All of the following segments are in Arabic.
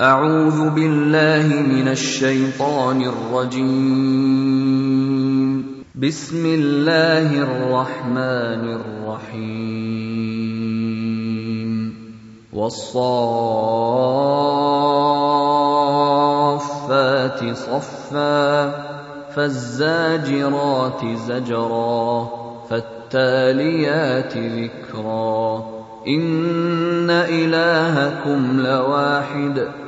أعوذ بالله من الشيطان الرجيم. بسم الله الرحمن الرحيم. والصافات صفا فالزاجرات زجرا فالتاليات ذكرا. إن إلهكم لواحد.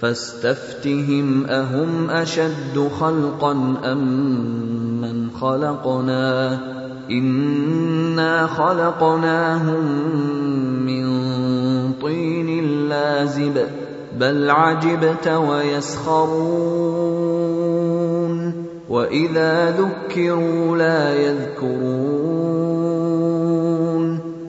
فاستفتهم أهم أشد خلقا أم من خلقنا؟ إنا خلقناهم من طين لازب بل عجبت ويسخرون وإذا ذكروا لا يذكرون.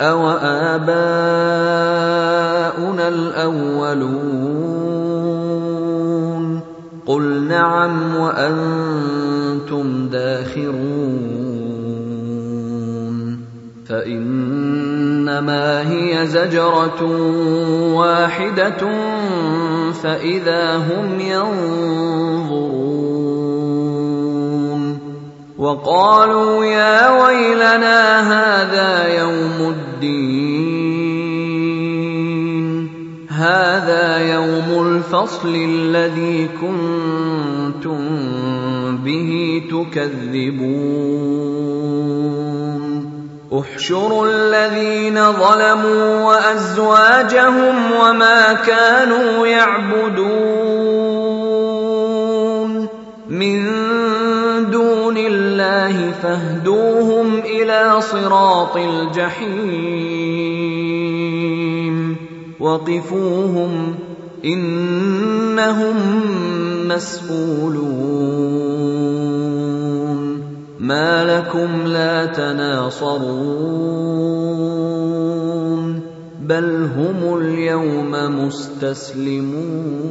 أوآباؤنا الأولون قل نعم وأنتم داخرون فإنما هي زجرة واحدة فإذا هم ينظرون وقالوا يا ويلنا هذا يوم الدين. هذا يوم الفصل الذي كنتم به تكذبون. احشروا الذين ظلموا وأزواجهم وما كانوا يعبدون. الله فاهدوهم إلى صراط الجحيم. وقفوهم إنهم مسئولون ما لكم لا تناصرون. بل هم اليوم مستسلمون.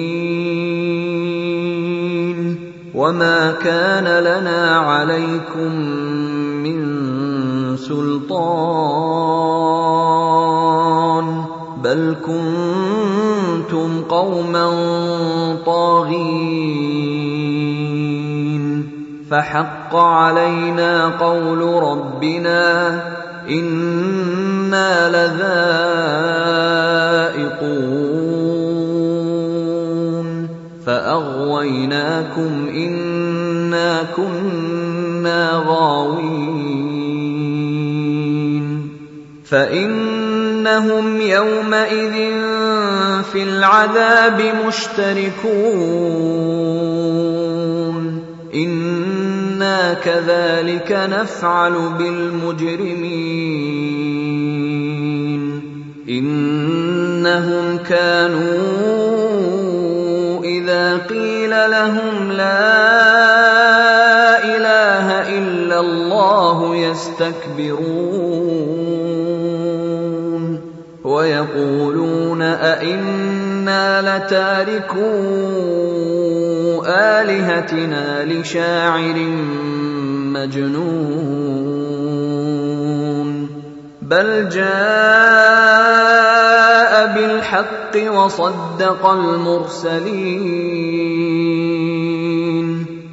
وما كان لنا عليكم من سلطان بل كنتم قوما طاغين فحق علينا قول ربنا أنا لذائقون فاغويناكم انا كنا غاوين فانهم يومئذ في العذاب مشتركون أنا كذلك نفعل بالمجرمين انهم كانوا لهم لا إله إلا الله يستكبرون ويقولون أئنا لتاركو آلهتنا لشاعر مجنون بل جاء بالحق وصدق المرسلين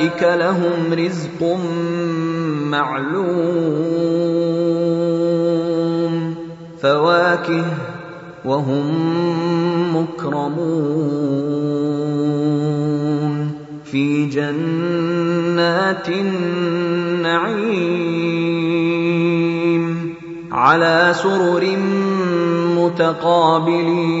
اولئك لهم رزق معلوم فواكه وهم مكرمون في جنات النعيم على سرر متقابلين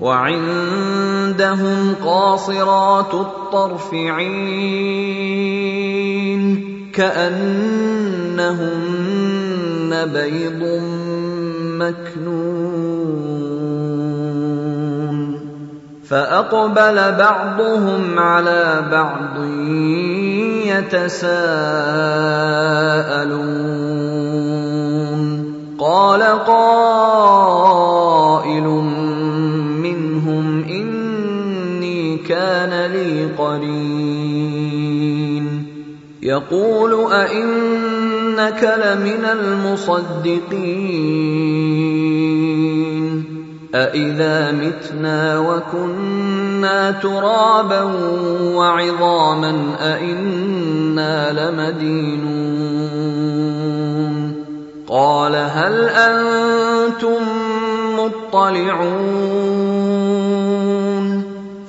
وعندهم قاصرات الطرف عين كأنهن بيض مكنون فأقبل بعضهم على بعض يتساءلون قال قائل كان لي قرين. يقول أئنك لمن المصدقين. أإذا متنا وكنا ترابا وعظاما أئنا لمدينون. قال هل أنتم مطلعون؟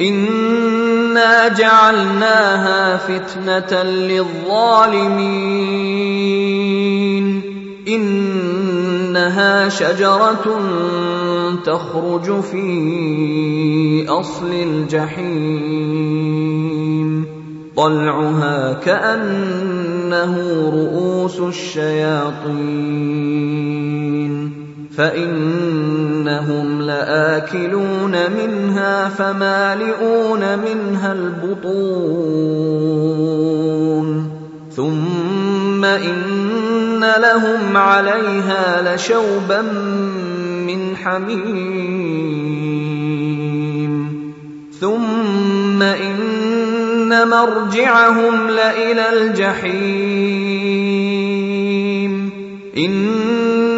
إنا جعلناها فتنة للظالمين إنها شجرة تخرج في أصل الجحيم طلعها كأنه رؤوس الشياطين فإنهم لآكلون منها فمالئون منها البطون ثم إن لهم عليها لشوبا من حميم ثم إن مرجعهم لإلى الجحيم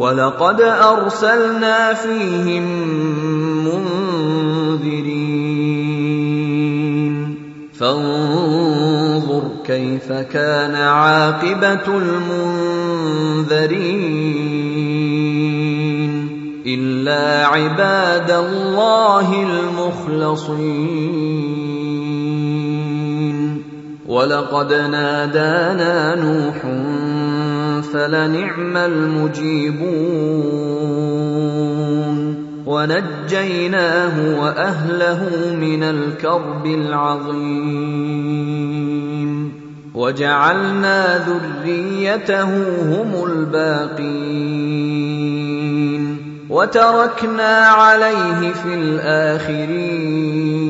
ولقد أرسلنا فيهم منذرين. فانظر كيف كان عاقبة المنذرين. إلا عباد الله المخلصين. ولقد نادانا نوح فلنعم المجيبون. ونجيناه وأهله من الكرب العظيم. وجعلنا ذريته هم الباقين. وتركنا عليه في الآخرين.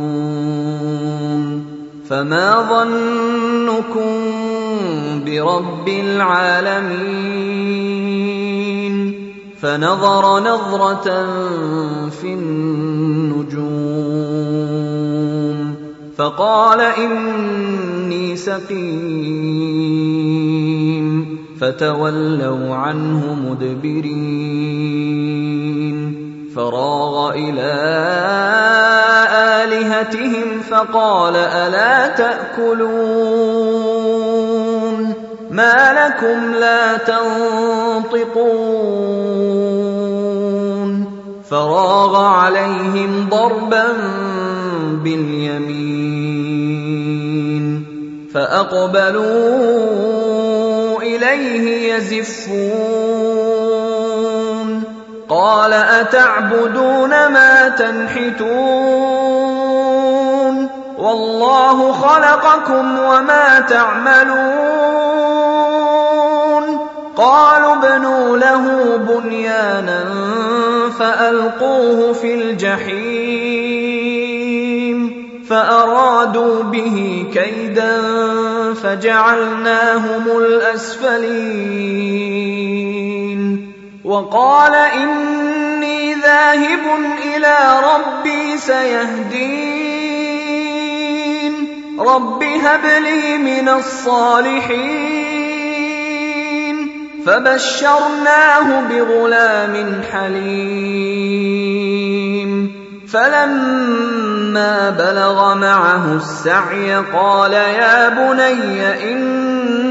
فما ظنكم برب العالمين فنظر نظرة في النجوم فقال إني سقيم فتولوا عنه مدبرين فراغ إلى آلهتهم فقال ألا تأكلون ما لكم لا تنطقون فراغ عليهم ضربا باليمين فأقبلوا إليه يزفون قال أتعبدون ما تنحتون والله خلقكم وما تعملون قالوا ابنوا له بنيانا فألقوه في الجحيم فأرادوا به كيدا فجعلناهم الأسفلين وقال إني ذاهب إلى ربي سيهدين. رب هب لي من الصالحين. فبشرناه بغلام حليم. فلما بلغ معه السعي قال يا بني اني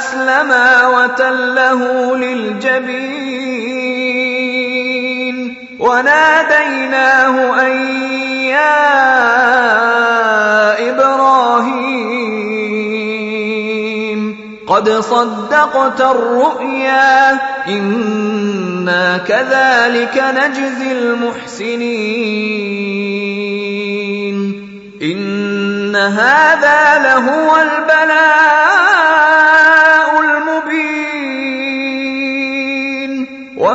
اسلما وتله للجبين وناديناه أن يا إبراهيم قد صدقت الرؤيا إنا كذلك نجزي المحسنين إن هذا لهو البلاء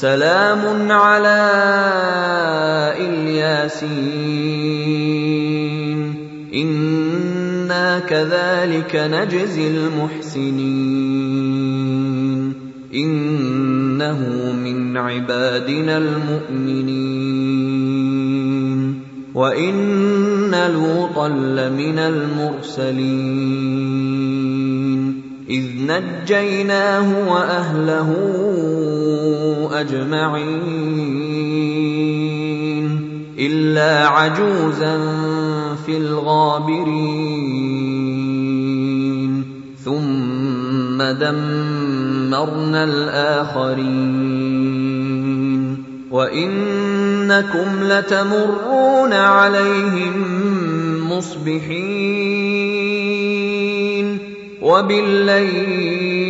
سلام على إلياسين. إنا كذلك نجزي المحسنين. إنه من عبادنا المؤمنين. وإن لوطا لمن المرسلين. إذ نجيناه وأهله أجمعين إلا عجوزا في الغابرين ثم دمرنا الآخرين وإنكم لتمرون عليهم مصبحين وبالليل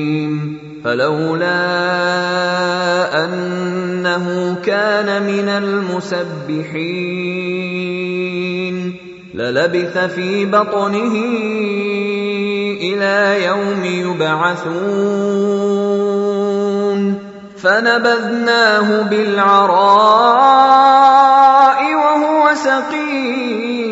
فلولا أنه كان من المسبحين للبث في بطنه إلى يوم يبعثون فنبذناه بالعراء وهو سقيم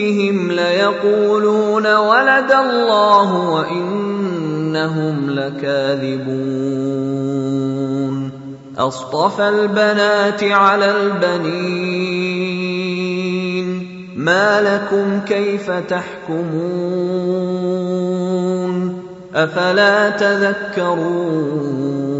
إِفْكِهِمْ لَيَقُولُونَ وَلَدَ اللَّهُ وَإِنَّهُمْ لَكَاذِبُونَ. أَصْطَفَى الْبَنَاتِ عَلَى الْبَنِينَ. مَا لَكُمْ كَيْفَ تَحْكُمُونَ؟ أَفَلَا تَذَكَّرُونَ؟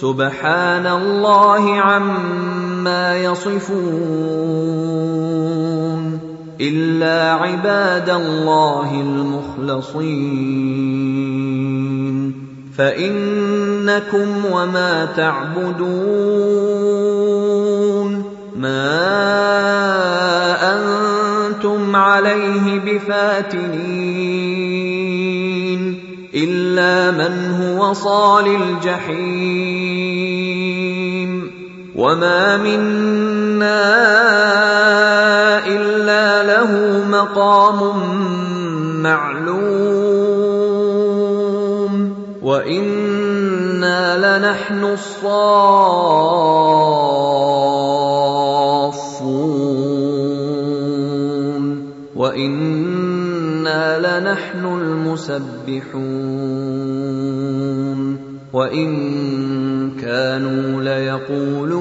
سُبْحَانَ اللَّهِ عَمَّا يَصِفُونَ إِلَّا عِبَادَ اللَّهِ الْمُخْلَصِينَ. فَإِنَّكُمْ وَمَا تَعْبُدُونَ. مَا أَنتُمْ عَلَيْهِ بِفَاتِنِينَ. إِلَّا مَنْ هُوَ صَالِ الْجَحِيمِ. وَمَا مِنَّا إِلَّا لَهُ مَقَامٌ مَّعْلُومٌ. وَإِنَّا لَنَحْنُ الصَّافُّونَ. وَإِنَّا لَنَحْنُ الْمُسَبِّحُونَ وَإِن كَانُوا لَيَقُولُونَ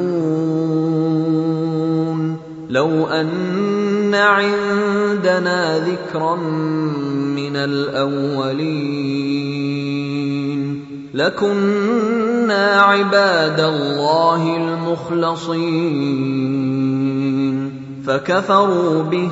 لَوْ أَنَّ عِندَنَا ذِكْرًا مِّنَ الْأَوَّلِينَ لَكُنَّا عِبَادَ اللَّهِ الْمُخْلَصِينَ فَكَفَرُوا بِهِ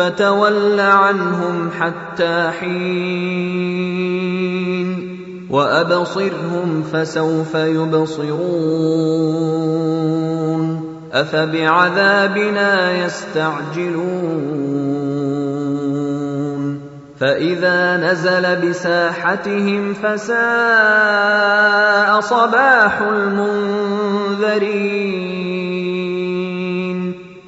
فَتَوَلَّ عَنْهُمْ حَتَّىٰ حِينٍ وَأَبْصِرْهُمْ فَسَوْفَ يُبْصِرُونَ أَفَبِعَذَابِنَا يَسْتَعْجِلُونَ فَإِذَا نَزَلَ بِسَاحَتِهِمْ فَسَاءَ صَبَاحُ الْمُنذَرِينَ